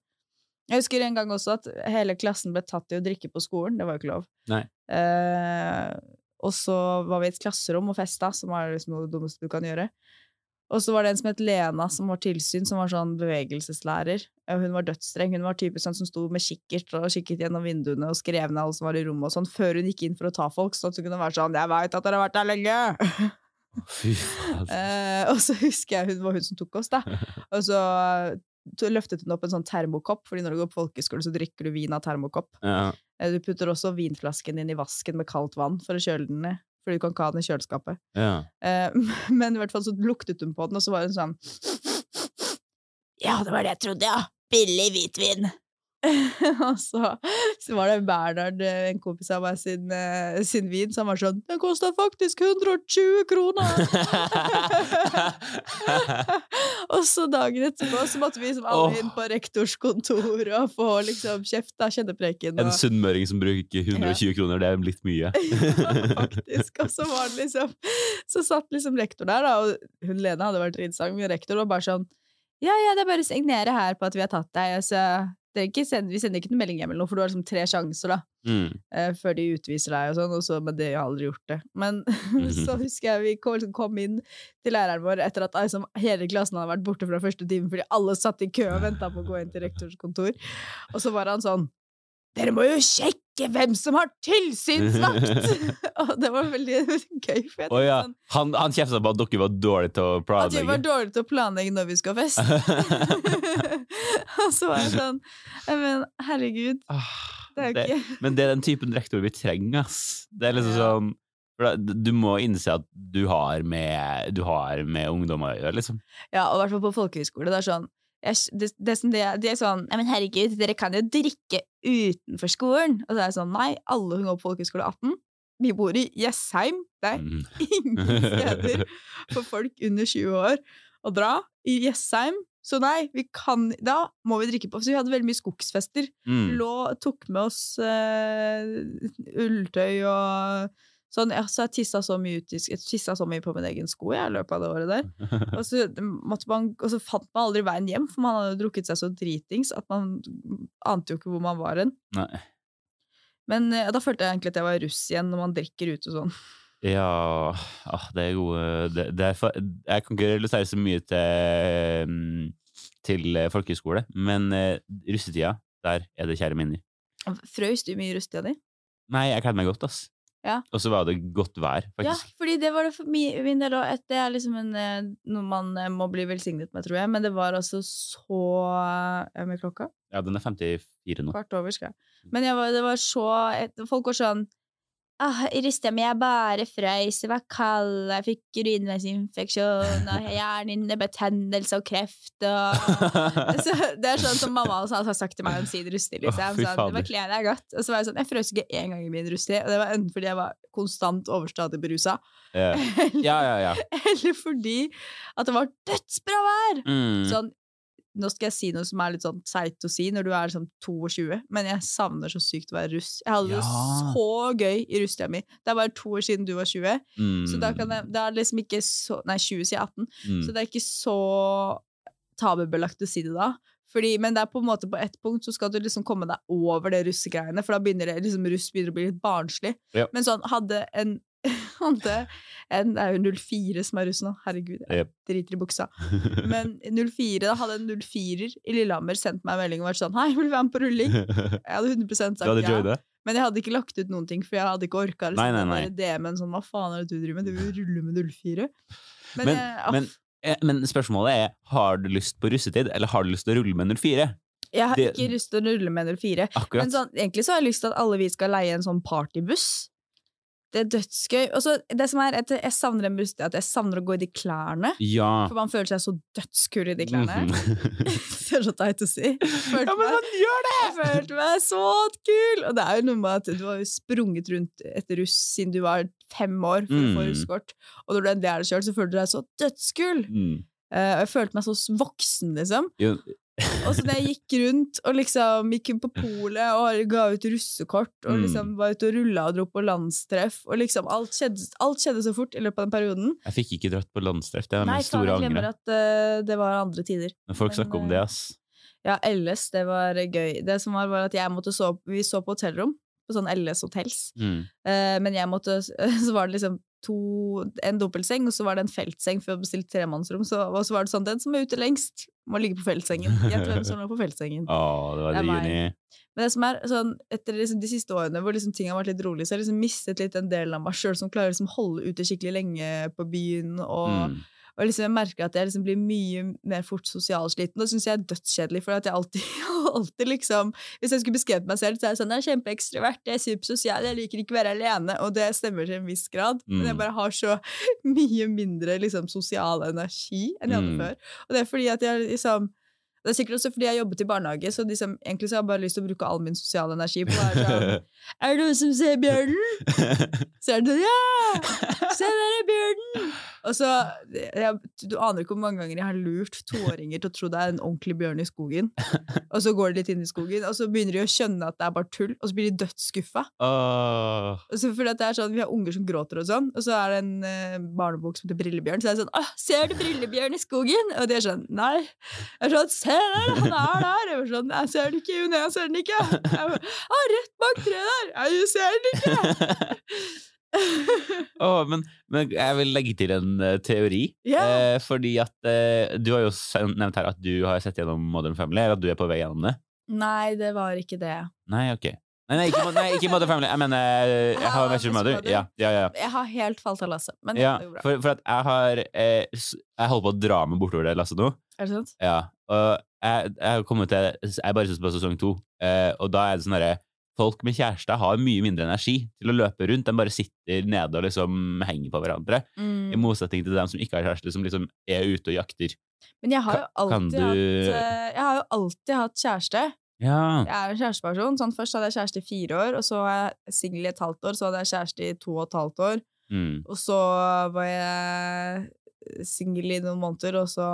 Speaker 2: Jeg husker en gang også at hele klassen ble tatt i å drikke på skolen. Det var jo ikke lov. Eh, og så var vi i et klasserom og festa, som er liksom noe det dummeste du kan gjøre. Og så var det en som het Lena, som var tilsyn, som var sånn bevegelseslærer. Hun var dødsstreng. Hun var typisk sånn som sto med kikkert og kikket gjennom vinduene og skrev ned alle som var i rommet og sånn, før hun gikk inn for å ta folk. Sånn at hun kunne være sånn 'Jeg veit at dere har vært der lenge!'
Speaker 1: Fy faen.
Speaker 2: Eh, og så husker jeg hun var hun som tok oss, da. Og så løftet hun opp en sånn termokopp, fordi når du går på folkeskole, så drikker du vin av termokopp.
Speaker 1: Ja.
Speaker 2: Eh, Du putter også vinflasken din i vasken med kaldt vann for å kjøle den ned. Fordi du kan ikke ha den i kjøleskapet.
Speaker 1: Ja.
Speaker 2: Eh, men i hvert fall så luktet hun på den, og så var hun sånn Ja, det var det jeg trodde, ja. Billig hvitvin. og så, så var det Bernhard, eh, en kompis av meg, sin, eh, sin vin, som var sånn Den kosta faktisk 120 kroner! og så dagen etterpå så måtte vi liksom alle inn på rektors kontor og få liksom kjeft av kjennepreken.
Speaker 1: En
Speaker 2: og-
Speaker 1: sunnmøring som bruker 120 kroner, det er litt mye.
Speaker 2: ja, faktisk. Og så var det liksom Så satt liksom rektor der, da, og hun Lene hadde vært interessant, men rektor var bare sånn Ja, ja, det er bare å signere her på at vi har tatt deg. Og så send, vi sender ikke noen melding hjem, eller noe, for du har liksom tre sjanser da,
Speaker 1: Mm.
Speaker 2: uh, før de utviser deg, og sånn, og så, men det har jeg aldri gjort det. Men så husker jeg vi kom, liksom, kom inn til læreren vår etter at liksom, hele klassen hadde vært borte fra første time, fordi alle satt i kø og venta på å gå inn til rektors kontor. Og så var han sånn Dere må jo sjekke hvem som har tilsynsvakt! og det var veldig gøy. For
Speaker 1: Å ja.
Speaker 2: sånn,
Speaker 1: Han, han kjefta på at dere var dårlige til å
Speaker 2: at vi var dårlige til å planlegge når vi skal feste. fest. og så var jeg sånn Men herregud,
Speaker 1: Ah,
Speaker 2: det er jo
Speaker 1: det- Men det er den typen rektor vi trenger, ass. Det er liksom
Speaker 2: Ja.
Speaker 1: sånn Du må innse at du har med, du har med ungdommer å gjøre, liksom.
Speaker 2: Ja, og i hvert fall på folkehøyskole. Det er sånn jeg, det, det, som det, de er sånn ja, men herregud, dere kan jo drikke utenfor skolen. Og så er det sånn Nei, alle som går på folkehøyskole er 18. Vi bor i Jessheim. Det er
Speaker 1: Mm.
Speaker 2: ingen steder for folk under 20 år å dra. I Jessheim. Så nei, vi kan Da må vi drikke på. Så vi hadde veldig mye skogsfester.
Speaker 1: Mm.
Speaker 2: Lå, tok med oss uh, ulltøy og sånn. Ja, så jeg tissa så så mye på min egen sko jeg, i løpet av det året der. Og så, man, og så fant man aldri veien hjem, for man hadde drukket seg så dritings at man ante jo ikke hvor man var hen. Men ja, da følte jeg egentlig at jeg var russ igjen, når man drikker ute sånn.
Speaker 1: Ja ah, Det er gode det, det er, for, Jeg kan ikke relatere så mye til, mm, til eh, folkehøyskole, men eh, russetida, der er det kjære minner.
Speaker 2: Frøys du mye i russetida di?
Speaker 1: Nei, jeg kledde meg godt, ass.
Speaker 2: Ja.
Speaker 1: Og så var det godt vær, faktisk.
Speaker 2: Ja, fordi det var det for min del òg. Det er liksom en, eh, noe man eh, må bli velsignet med, tror jeg. Men det var altså så Er mye klokka?
Speaker 1: Ja, den er 54 nå.
Speaker 2: Kvart over, skal jeg. Men jeg var, det var så Folk var sånn ah, Rista mi jeg bare frøys, det var kald, jeg fikk urinveisinfeksjon, og hjernehinnebetennelse og kreft og så Det er sånn som mamma også har sagt til meg om sin rusttid. Liksom.
Speaker 1: Oh,
Speaker 2: sånn, det var
Speaker 1: klærne
Speaker 2: jeg deg godt. Og så var jeg sånn Jeg frøs ikke én gang i min rusttid, og det var enten fordi jeg var konstant overstadig berusa,
Speaker 1: Ja, ja, ja. ja.
Speaker 2: eller fordi at det var dødsbra vær!
Speaker 1: Mm.
Speaker 2: Sånn, nå skal jeg si noe som er litt sånn seigt å si når du er liksom 22, men jeg savner så sykt å være russ. Jeg hadde det
Speaker 1: Ja.
Speaker 2: så gøy i russetida mi. Det er bare to år siden du var 20,
Speaker 1: Mm.
Speaker 2: så da kan jeg, det er liksom ikke så Nei, 20 sier 18,
Speaker 1: Mm.
Speaker 2: så det er ikke så tabubelagt å si det da. Fordi, men det er på en måte på ett punkt så skal du liksom komme deg over det russegreiene, for da begynner det liksom russ begynner å bli litt barnslig.
Speaker 1: Ja.
Speaker 2: Men sånn, hadde en hadde en, Det er jo 04 som er russ nå, herregud, jeg
Speaker 1: yep.
Speaker 2: driter i buksa. Men 04, da hadde en 04-er i Lillehammer sendt meg en melding og vært sånn Hei, vil du være med på rulling? Jeg hadde 100 sagt
Speaker 1: hadde
Speaker 2: ja. Men jeg hadde ikke lagt ut noen ting, for jeg hadde ikke orka
Speaker 1: Nei, nei, nei.
Speaker 2: DM-en sånn Hva faen er det du driver med? Du vil rulle med 04? Men,
Speaker 1: Men-
Speaker 2: jeg,
Speaker 1: men- Eh, Men spørsmålet er, har du lyst på russetid, eller har du lyst til å rulle med 04?
Speaker 2: jeg har
Speaker 1: det-
Speaker 2: ikke lyst til å rulle med 04.
Speaker 1: Akkurat.
Speaker 2: Men sånn, egentlig så har jeg lyst til at alle vi skal leie en sånn partybuss. Det er dødsgøy. Og så det som er, jeg savner en buss, er at jeg savner å gå i de klærne.
Speaker 1: ja.
Speaker 2: For man føler seg så dødskul i de klærne.
Speaker 1: Mhm.
Speaker 2: det er så teit å si. Følte
Speaker 1: ja, men
Speaker 2: meg-
Speaker 1: man gjør det!
Speaker 2: Jeg følte meg så kul! Og det er jo noe med at du har jo sprunget rundt etter russ siden du var fem år for å få
Speaker 1: Mm.
Speaker 2: russkort. Og når du endelig er det sjøl, så føler du deg så dødskul!
Speaker 1: Mm.
Speaker 2: Uh, jeg følte meg så voksen, liksom.
Speaker 1: Jo,
Speaker 2: Og så når jeg gikk rundt og liksom gikk på polet og ga ut russekort og
Speaker 1: Mm.
Speaker 2: liksom var ute og rulla og dro på landstreff, og liksom alt skjedde, alt skjedde så fort i løpet av den perioden.
Speaker 1: jeg fikk ikke dratt på landstreff, det er
Speaker 2: Nei,
Speaker 1: store
Speaker 2: faen,
Speaker 1: Nei,
Speaker 2: jeg glemmer at uh, det var andre tider.
Speaker 1: Men folk snakker om
Speaker 2: eh,
Speaker 1: det, ass.
Speaker 2: Ja, LS, det var gøy. Det som var, var at jeg måtte så Vi så på hotellrom, på sånn LS Hotels.
Speaker 1: Mm.
Speaker 2: Uh, men jeg måtte Så var det liksom to En dobbeltseng, og så var det en feltseng før jeg bestilte tremannsrom. Så, og så var det sånn Den som er ute lengst, må ligge på feltsengen. Gjett hvem som lå på feltsengen.
Speaker 1: Å, det var
Speaker 2: Det
Speaker 1: juni.
Speaker 2: Men det som er sånn, etter liksom de siste årene hvor liksom ting har vært litt rolig, så har jeg liksom mistet litt den delen av meg sjøl som klarer liksom holde ute skikkelig lenge på byen. Og,
Speaker 1: Mm.
Speaker 2: Og liksom jeg merker at jeg liksom blir mye mer fort sosialsliten. Det syns jeg er dødskjedelig, for at jeg alltid, alltid liksom Hvis jeg skulle beskrevet meg selv, så er jeg sånn Jeg er kjempeekstrovert, jeg er supersosial, jeg liker ikke å være alene. Og det stemmer til en viss grad, men jeg
Speaker 1: Mm.
Speaker 2: bare har så mye mindre liksom sosial energi enn jeg hadde
Speaker 1: Mm.
Speaker 2: før. Og det er fordi at jeg liksom det er sikkert også fordi jeg jobbet i barnehage, så liksom, egentlig så har jeg bare lyst til å bruke all min sosiale energi på det. sånn Er det noen som ser bjørnen? Så er det sånn Ja! Se der er bjørnen! Og så, jeg, Du aner ikke hvor mange ganger jeg har lurt toåringer til å tro det er en ordentlig bjørn i skogen. Og så går de litt inn i skogen, og så begynner de å skjønne at det er bare tull, og så blir de dødsskuffa.
Speaker 1: Oh.
Speaker 2: Og så fordi det er sånn, Vi har unger som gråter og sånn, og så er det en eh, barnebok som heter Brillebjørn. Så er det sånn Åh, 'Ser du Brillebjørn i skogen?' Og de er sånn Nei. Jeg er sånn 'Se der, han er der!' Jeg er sånn 'Jeg ser den ikke, Jo, nei, jeg ser den ikke!' Jeg bare, 'Å, 'Rett bak treet der!' Jeg ser den ikke!
Speaker 1: Åh, men, men jeg vil legge til en uh, teori.
Speaker 2: Yeah.
Speaker 1: Eh, fordi at eh, du har jo nevnt her at du har sett gjennom Modern Family, eller at du er på vei gjennom det.
Speaker 2: Nei, det var ikke det.
Speaker 1: Nei, ok. Nei, nei, ikke, nei, ikke Modern Family. Jeg mener eh, jeg har
Speaker 2: Ah,
Speaker 1: Mother. Ja, ja, ja.
Speaker 2: Jeg har helt falt av lasset. Men
Speaker 1: ja
Speaker 2: det går bra.
Speaker 1: for, for at jeg har eh, Jeg holder på å dra meg bortover det lasset nå.
Speaker 2: Er det sant?
Speaker 1: Ja, og jeg, jeg har kommet til Jeg bare synes på sesong to, eh, og da er det sånn derre Folk med kjæreste har mye mindre energi til å løpe rundt. De bare sitter nede og liksom henger på hverandre. I
Speaker 2: Mm.
Speaker 1: motsetning til dem som ikke har kjæreste, som liksom er ute og jakter.
Speaker 2: Men jeg har jo alltid
Speaker 1: du-
Speaker 2: hatt eh, har jo alltid hatt kjæreste.
Speaker 1: Ja.
Speaker 2: Jeg er en kjæresteperson. Sånn, først hadde jeg kjæreste i fire år, og så var jeg singel i et halvt år. Så hadde jeg kjæreste i to og et halvt år.
Speaker 1: Mm.
Speaker 2: Og så var jeg singel i noen måneder, og så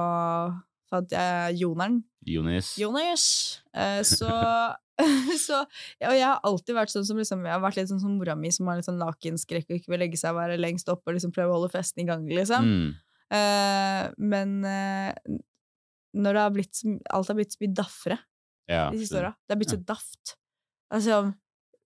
Speaker 2: fant jeg Joneren.
Speaker 1: Jonis.
Speaker 2: Jonis. Eh, så, så Og jeg har alltid vært sånn som liksom, Jeg har vært litt sånn som mora mi, som har litt sånn lakenskrekk og ikke vil legge seg og være lengst oppe og liksom prøve å holde festen i gang, liksom.
Speaker 1: Mm.
Speaker 2: Uh, men uh, når det har blitt, alt har blitt så mye daffere
Speaker 1: Ja.
Speaker 2: de siste åra. Det har blitt så daft. Altså,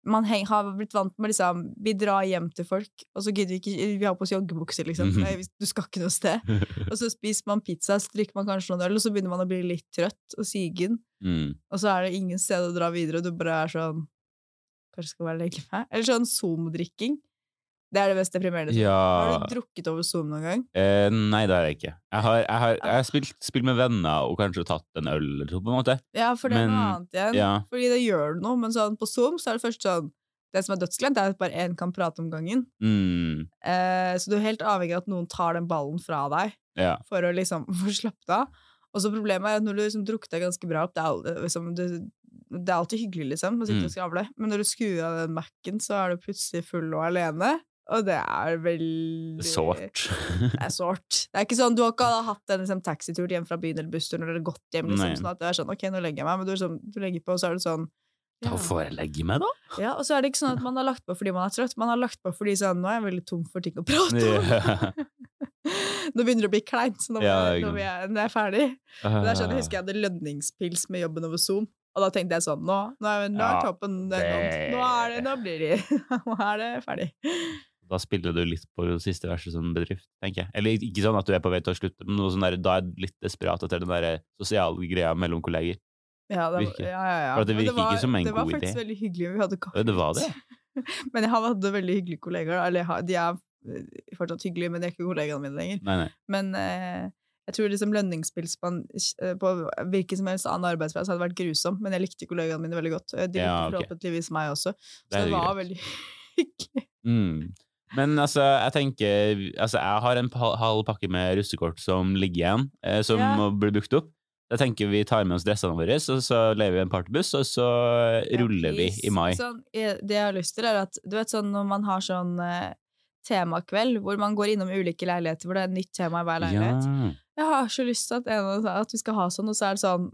Speaker 2: man heng, har blitt vant med liksom Vi drar hjem til folk, og så gidder vi ikke Vi har på oss joggebukser, liksom. Nei, du skal ikke noe sted. Og så spiser man pizza, så drikker man kanskje noen øl, og så begynner man å bli litt trøtt og sigen.
Speaker 1: Mm.
Speaker 2: Og så er det ingen sted å dra videre, og du bare er sånn Kanskje skal bare legge meg? Eller sånn Zoom-drikking. Det er det mest deprimerende. Har du drukket over Zoom noen gang?
Speaker 1: eh, Nei, det har jeg ikke. Jeg har, jeg har, jeg har spilt, spilt med venner og kanskje tatt en øl eller to, på en måte.
Speaker 2: Ja, for det er noe annet igjen.
Speaker 1: ja.
Speaker 2: Fordi det gjør du noe, men sånn på Zoom så er det først sånn Det som er dødsglemt, er at bare én kan prate om gangen.
Speaker 1: Mm.
Speaker 2: Eh, så du er helt avhengig av at noen tar den ballen fra deg
Speaker 1: Ja.
Speaker 2: for å liksom få slappet av. Og så problemet er at når du liksom deg ganske bra opp, det er, liksom, det, det er alltid hyggelig, liksom, å sitte
Speaker 1: Mm.
Speaker 2: og skravle, men når du skrur av den Mac-en, så er du plutselig full og alene. Og det er veldig
Speaker 1: Sårt.
Speaker 2: Det er sårt. Det er ikke sånn, Du har ikke hatt en liksom, taxitur hjem fra byen eller bussturen eller gått hjem. Liksom, sånn at det er sånn, ok, nå legger jeg meg, men du, sånn, du legger på, og så er det sånn
Speaker 1: Da får jeg legge meg, da.
Speaker 2: ja, Og så er det ikke sånn at man har lagt på fordi man er trøtt, man har lagt på fordi sånn, nå er jeg veldig tom for ting å prate om.
Speaker 1: Ja.
Speaker 2: Nå begynner det å bli kleint, så nå må
Speaker 1: Ja,
Speaker 2: jeg, nå
Speaker 1: sant.
Speaker 2: vil jeg, er jeg ferdig. Men det er sånn, Jeg
Speaker 1: Ah.
Speaker 2: husker jeg hadde lønningspils med jobben over Zoom, og da tenkte jeg sånn Nå, nå er, nå er toppen nådd. Nå er det, nå blir de Nå er det ferdig.
Speaker 1: Da spiller du litt på det siste verset som bedrift, tenker jeg. Eller ikke sånn at du er på vei til å slutte, men sånn der, da er du litt desperat etter den der sosiale greia mellom kolleger.
Speaker 2: Ja, det,
Speaker 1: Virker.
Speaker 2: ja, ja, ja.
Speaker 1: For det virker det
Speaker 2: var,
Speaker 1: ikke som en god idé.
Speaker 2: det var faktisk
Speaker 1: idé.
Speaker 2: veldig hyggelig. Vi hadde kaffe.
Speaker 1: Det var det.
Speaker 2: Men jeg har hadde veldig hyggelige kolleger. Eller de er fortsatt hyggelig, men de er ikke kollegaene mine lenger.
Speaker 1: Nei, nei.
Speaker 2: Men eh, jeg tror liksom lønningspils på, eh, på hvilken som helst annen arbeidsplass hadde vært grusom, men jeg likte kollegaene mine veldig godt. Eh, De likte
Speaker 1: Ja, okay.
Speaker 2: forhåpentligvis meg også. Så
Speaker 1: Det
Speaker 2: det var
Speaker 1: greit.
Speaker 2: veldig hyggelig.
Speaker 1: Mm. Men altså, jeg tenker Altså, jeg har en halv pakke med russekort som ligger igjen, eh, som
Speaker 2: Ja.
Speaker 1: må bli brukt opp. Jeg tenker vi tar med oss dressene våre, og så leier vi en partybuss, og så ruller vi i mai.
Speaker 2: Sånn, eh, det jeg har lyst til, er at du vet sånn når man har sånn eh, temakveld, hvor man går innom ulike leiligheter, hvor det er et nytt tema i hver leilighet.
Speaker 1: Ja.
Speaker 2: Jeg har så lyst til at, en, av at vi skal ha sånn, og så er det sånn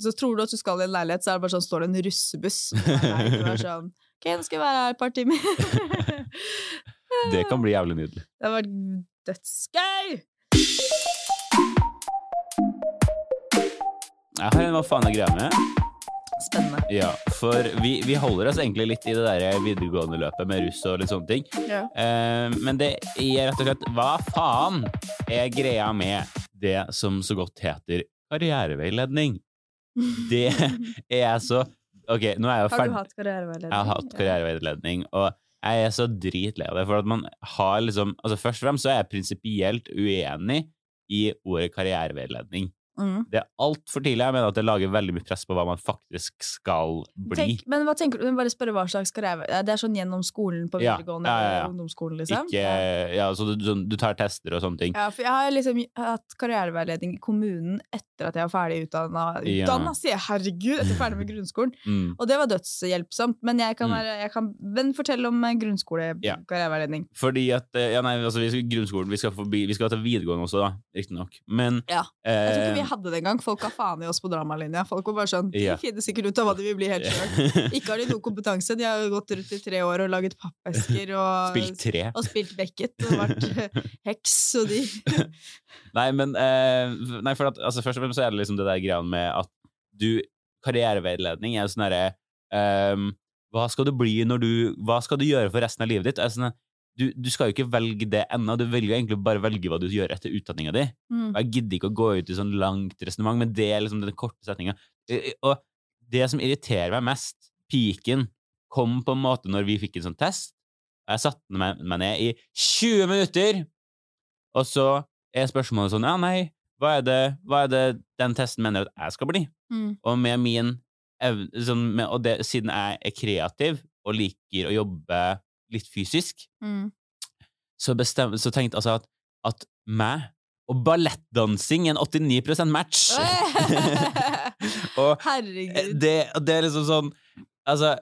Speaker 2: Så tror du at du skal i en leilighet, så er det bare sånn, står det en russebuss. Og det er sånn, ok, nå skal jeg være her et par timer.
Speaker 1: Det kan bli jævlig nydelig.
Speaker 2: Det har vært dødsgøy!
Speaker 1: Jeg har en hva faen er greia med.
Speaker 2: Spennende.
Speaker 1: Ja, for vi, vi holder oss egentlig litt i det der videregående løpet med russ og litt sånne ting.
Speaker 2: Ja.
Speaker 1: Eh, men det er rett og slett Hva faen er greia med det som så godt heter karriereveiledning? Det er så Ok, nå er jeg jo
Speaker 2: Har du hatt karriereveiledning?
Speaker 1: Jeg har hatt karriereveiledning, og jeg er så dritlei av det. For at man har liksom Altså, først og fremst så er jeg prinsipielt uenig i ordet karriereveiledning.
Speaker 2: Mm.
Speaker 1: Det er altfor tidlig. Jeg mener at det lager veldig mye press på hva man faktisk skal bli.
Speaker 2: Tenk, men hva tenker du? Bare spørre hva slags karriere Det er sånn gjennom skolen på videregående
Speaker 1: ja, ja, ja.
Speaker 2: ungdomsskolen, liksom?
Speaker 1: Ikke, ja, så du, sånn- du tar tester og sånne ting.
Speaker 2: Ja, for jeg har liksom hatt karriereveiledning i kommunen etter at jeg var ferdig utdanna. Utdanna, sier jeg! Herregud! Etter ferdig med grunnskolen.
Speaker 1: Mm.
Speaker 2: Og det var dødshjelpsomt. Men jeg kan,
Speaker 1: Mm.
Speaker 2: være, jeg kan men fortell om grunnskolekarriereveiledning.
Speaker 1: Ja. Fordi at eh, Ja, nei, altså, vi skal grunnskolen Vi skal, forbi, vi skal til videregående også, da. Riktignok. Men
Speaker 2: Ja. Jeg tror ikke vi
Speaker 1: eh,
Speaker 2: hadde det engang. Folk har faen i oss på dramalinja. Folk var bare sånn De finner sikkert ut av hva de vil bli helt sjøl. Ikke har de noe kompetanse. De har jo gått rundt i tre år og laget pappesker og
Speaker 1: Spilt tre.
Speaker 2: og spilt Beckett og vært eh, heks og de
Speaker 1: Nei, men eh, Nei, for at, altså, først og fremst så er det liksom det der greia med at du Karriereveiledning er jo sånn herre um, Hva skal du bli når du Hva skal du gjøre for resten av livet ditt? Er sånn, du, du skal jo ikke velge det ennå, du velger egentlig bare velge hva du gjør etter utdanninga di.
Speaker 2: mm.
Speaker 1: Jeg gidder ikke å gå ut i sånn langt resonnement, men det er liksom den korte setninga. Eh, Og det som irriterer meg mest, piken, kom på en måte når vi fikk en sånn test. Jeg satte meg, meg ned i 20 minutter, og så er spørsmålet sånn Ja, nei, hva er det, hva er det den testen mener at jeg skal bli?
Speaker 2: Mm.
Speaker 1: Og med min evne sånn, Og det, siden jeg er kreativ og liker å jobbe litt fysisk,
Speaker 2: Mm.
Speaker 1: så, bestem, så tenkte altså at, at meg og ballettdansing er en 89% match. Og
Speaker 2: Herregud.
Speaker 1: det, det er liksom sånn Altså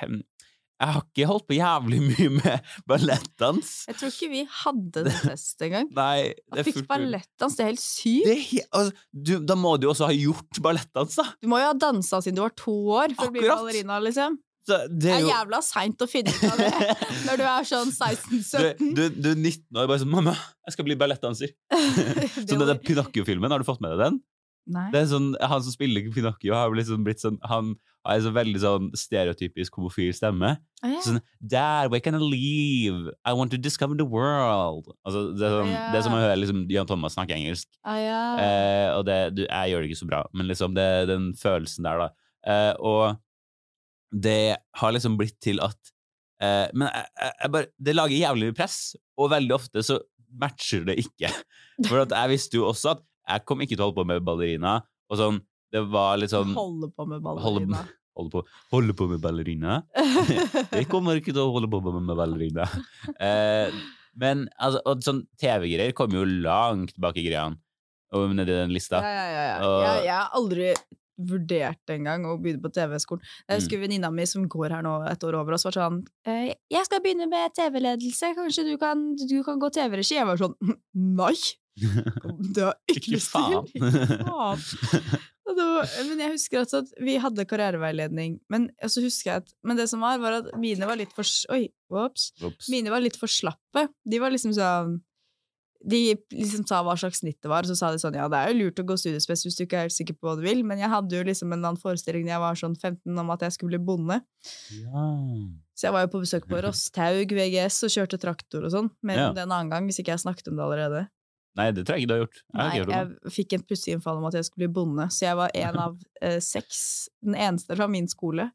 Speaker 1: Jeg har ikke holdt på jævlig mye med ballettdans.
Speaker 2: Jeg tror ikke vi hadde det test engang.
Speaker 1: Nei, det
Speaker 2: Jeg fikk ballettdans, det er helt sykt.
Speaker 1: Det er altså, du, Da må du jo også ha gjort ballettdans, da!
Speaker 2: Du må jo ha dansa siden du var to år for å bli ballerina, liksom.
Speaker 1: Det er
Speaker 2: er
Speaker 1: jo
Speaker 2: jævla seint å finne ut av det når du er sånn 16-17.
Speaker 1: du, du er 19 år bare sånn 'Mamma, jeg skal bli ballettdanser'. så den der Pinocchio-filmen, har du fått med deg den?
Speaker 2: Nei.
Speaker 1: Det er sånn, Han som spiller Pinocchio, har liksom blitt sånn Han har en så veldig sånn stereotypisk homofil stemme.
Speaker 2: Oh, yeah.
Speaker 1: Sånn 'Dad, where can I leave? I want to discover the world'. Altså, det, er sånn,
Speaker 2: yeah.
Speaker 1: det som å høre liksom, Jan Thomas snakke engelsk.
Speaker 2: Oh, yeah.
Speaker 1: Eh, og det, du, jeg gjør det ikke så bra, men liksom det, den følelsen der, da. Eh, og det har liksom blitt til at eh, Men jeg, jeg, bare, det lager jævlig press, og veldig ofte så matcher det ikke. For jeg visste jo også at jeg kom ikke til å holde på med ballerina, og sånn, det var litt sånn
Speaker 2: Holde på med
Speaker 1: holde,
Speaker 2: ballerina.
Speaker 1: holde, på, holde på med ballerina? Jeg kommer ikke til å holde på med ballerina. Eh, men altså, og sånn TV-greier kommer jo langt bak i greiene, og nedi den lista.
Speaker 2: Ja, ja, ja, ja.
Speaker 1: Og-
Speaker 2: Jeg, jeg har aldri vurdert engang å begynne på TV-skolen. Jeg
Speaker 1: Mm.
Speaker 2: husker venninna mi som går her nå et år over oss, var sånn eh, 'Jeg skal begynne med TV-ledelse, kanskje du kan, du kan gå TV-regi?' Jeg var sånn 'Nei! Det har ikke lyst til!' men jeg husker altså at vi hadde karriereveiledning, men, altså at, men det som var, var at mine var litt for Oi.
Speaker 1: Ops.
Speaker 2: Mine var litt for slappe. De var liksom sånn De liksom sa hva slags snitt det var, og så sa de sånn Ja, det er jo lurt å gå studiespes hvis du ikke er helt sikker på hva du vil, men jeg hadde jo liksom en eller annen forestilling da jeg var sånn 15 om at jeg skulle bli bonde.
Speaker 1: Ja.
Speaker 2: Så jeg var jo på besøk på Rosthaug VGS og kjørte traktor og sånn. Men
Speaker 1: Ja.
Speaker 2: det en annen gang, hvis ikke jeg snakket om det allerede.
Speaker 1: Nei, det tror jeg ikke du har gjort. Jeg
Speaker 2: Nei, jeg fikk en plutselig innfall om at jeg skulle bli bonde, så jeg var en av eh, seks, den eneste fra min skole,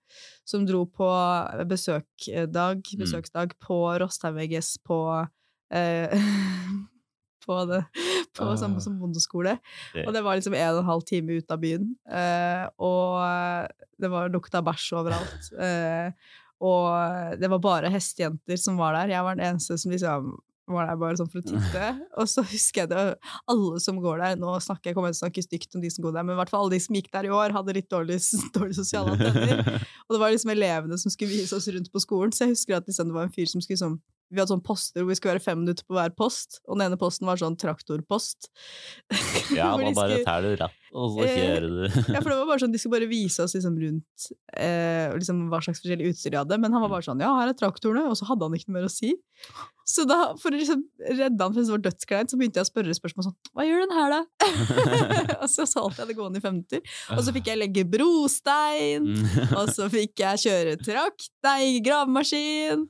Speaker 2: som dro på besøkdag,
Speaker 1: Mm.
Speaker 2: besøksdag på Rosthaug VGS på eh, på det, på
Speaker 1: uh.
Speaker 2: som, som bondeskole. Og det var liksom en og en halv time ut av byen. Uh, og det var lukta bæsj overalt. Uh, og det var bare hestejenter som var der. Jeg var den eneste som liksom var der bare sånn for å titte. Og så husker jeg det, alle som går der Nå snakker jeg kommer til å snakke stygt om de som går der, men i hvert fall alle de som gikk der i år, hadde litt dårlig, dårlig sosiale antenner. Og det var liksom elevene som skulle vise oss rundt på skolen, så jeg husker at liksom, det var en fyr som skulle sånn vi hadde sånn poster hvor vi skulle være fem minutter på hver post, og den ene posten var sånn traktorpost.
Speaker 1: Ja,
Speaker 2: man
Speaker 1: da bare tar du rett, og så
Speaker 2: Eh,
Speaker 1: kjører du.
Speaker 2: ja, for det var bare sånn, De skulle bare vise oss liksom rundt eh, liksom hva slags forskjellig utstyr de hadde. Men han var bare sånn Ja, her er traktorene. Og så hadde han ikke noe mer å si. Så da, for å liksom redde han, for det var dødskleint, så begynte jeg å spørre spørsmål sånn Hva gjør den her, da? og så alt jeg hadde gående i fem minutter. Og så fikk jeg legge brostein.
Speaker 1: Mm.
Speaker 2: Og så fikk jeg kjøre trakt, nei, gravemaskin.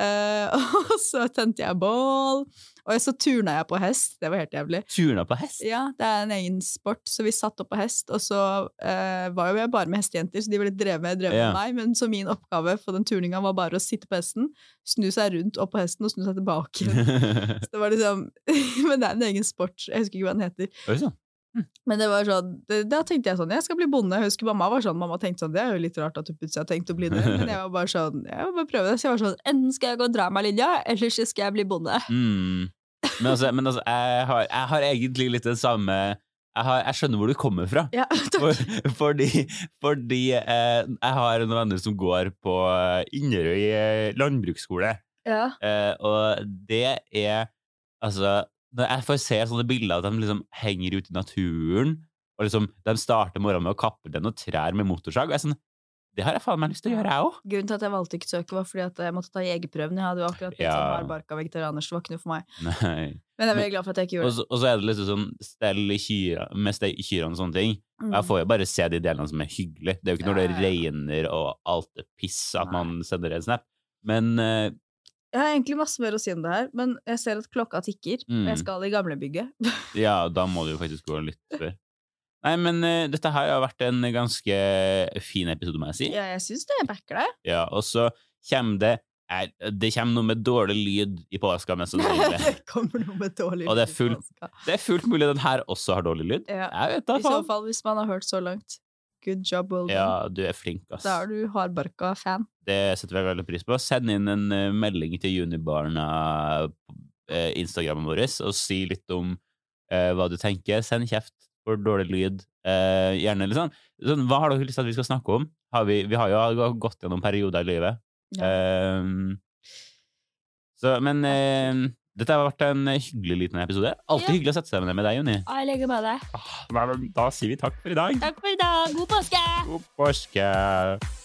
Speaker 2: Eh, og så tente jeg bål. Og så turna jeg på hest. Det var helt jævlig.
Speaker 1: Turna på hest?
Speaker 2: Ja, det er en egen sport, så vi satt opp på hest, og så uh, var jo jeg bare med hestejenter, så de ville drevet med, drevet med meg, men så min oppgave for den turninga var bare å sitte på hesten, snu seg rundt opp på hesten og snu seg tilbake. Så det var liksom Men det er en egen sport, jeg husker ikke hva den heter.
Speaker 1: Sann.
Speaker 2: Men det var sånn, det, da tenkte jeg sånn, jeg skal bli bonde. Jeg husker mamma var sånn, mamma tenkte sånn, det er jo litt rart at du plutselig har tenkt å bli det. Men jeg var bare sånn, jeg må bare prøve det. Så jeg var sånn, enten skal jeg gå dramalinja, eller så skal jeg bli bonde.
Speaker 1: Mm. Men altså, men altså jeg, har, jeg har egentlig litt det samme jeg, har, jeg skjønner hvor du kommer fra.
Speaker 2: Ja.
Speaker 1: For, fordi fordi eh, jeg har noen venner som går på eh, Inderøy eh, landbruksskole.
Speaker 2: Ja.
Speaker 1: Eh, og det er Altså, når jeg får se sånne bilder av at de liksom henger ute i naturen, og liksom de starter morgenen med å kappe den og trær med motorsag, og jeg er sånn Det har jeg faen meg lyst til å gjøre, jeg òg.
Speaker 2: Grunnen til at jeg valgte ikke søket, var fordi at jeg måtte ta jegerprøven. Jeg hadde jo akkurat blitt
Speaker 1: Ja.
Speaker 2: sånn hardbarka vegetarianer, så det var ikke noe for meg.
Speaker 1: Nei.
Speaker 2: Men jeg er veldig glad for at jeg ikke gjorde det.
Speaker 1: så, og så er det liksom sånn stell i kyra, med stell i kyrne og sånne ting.
Speaker 2: Mm.
Speaker 1: Jeg får jo bare se de delene som er hyggelige. Det er jo ikke når det regner og alt er piss at man sender en snap. Men eh,
Speaker 2: Jeg har egentlig masse mer å si om det her, men jeg ser at klokka tikker, og
Speaker 1: Mm.
Speaker 2: jeg skal i gamlebygget.
Speaker 1: ja, da må du jo faktisk gå litt før. Nei, men uh, dette her har vært en ganske fin episode, må jeg si.
Speaker 2: Ja, jeg syns det. Jeg backer deg.
Speaker 1: Ja, og så kommer det er, Det kommer noe med dårlig lyd i påska, mest sannsynlig.
Speaker 2: det kommer noe med dårlig
Speaker 1: Og det er
Speaker 2: lyd i
Speaker 1: fullt-
Speaker 2: påska.
Speaker 1: Det er fullt mulig den her også har dårlig lyd.
Speaker 2: Ja.
Speaker 1: Jeg vet da
Speaker 2: I så fall, hvis man har hørt så langt. Good job, well done.
Speaker 1: Ja, du er flink, ass.
Speaker 2: Da er du hardbarka fan.
Speaker 1: Det setter vi veldig pris på. Send inn en eh, melding til Junibarna på eh, Instagrammen vår og si litt om eh, hva du tenker. Send kjeft. for dårlig lyd. Eh, gjerne litt sånn, sånn Hva har dere lyst til at vi skal snakke om? Har vi, vi har jo gått gjennom perioder i livet.
Speaker 2: Ja.
Speaker 1: Eh, så, men eh, dette har vært en hyggelig liten episode. Alltid
Speaker 2: Ja.
Speaker 1: hyggelig å sette seg ned med deg, Jonny.
Speaker 2: Jeg legger med deg.
Speaker 1: Ah, men Da sier vi takk for i dag.
Speaker 2: Takk for i dag. God påske!
Speaker 1: God påske!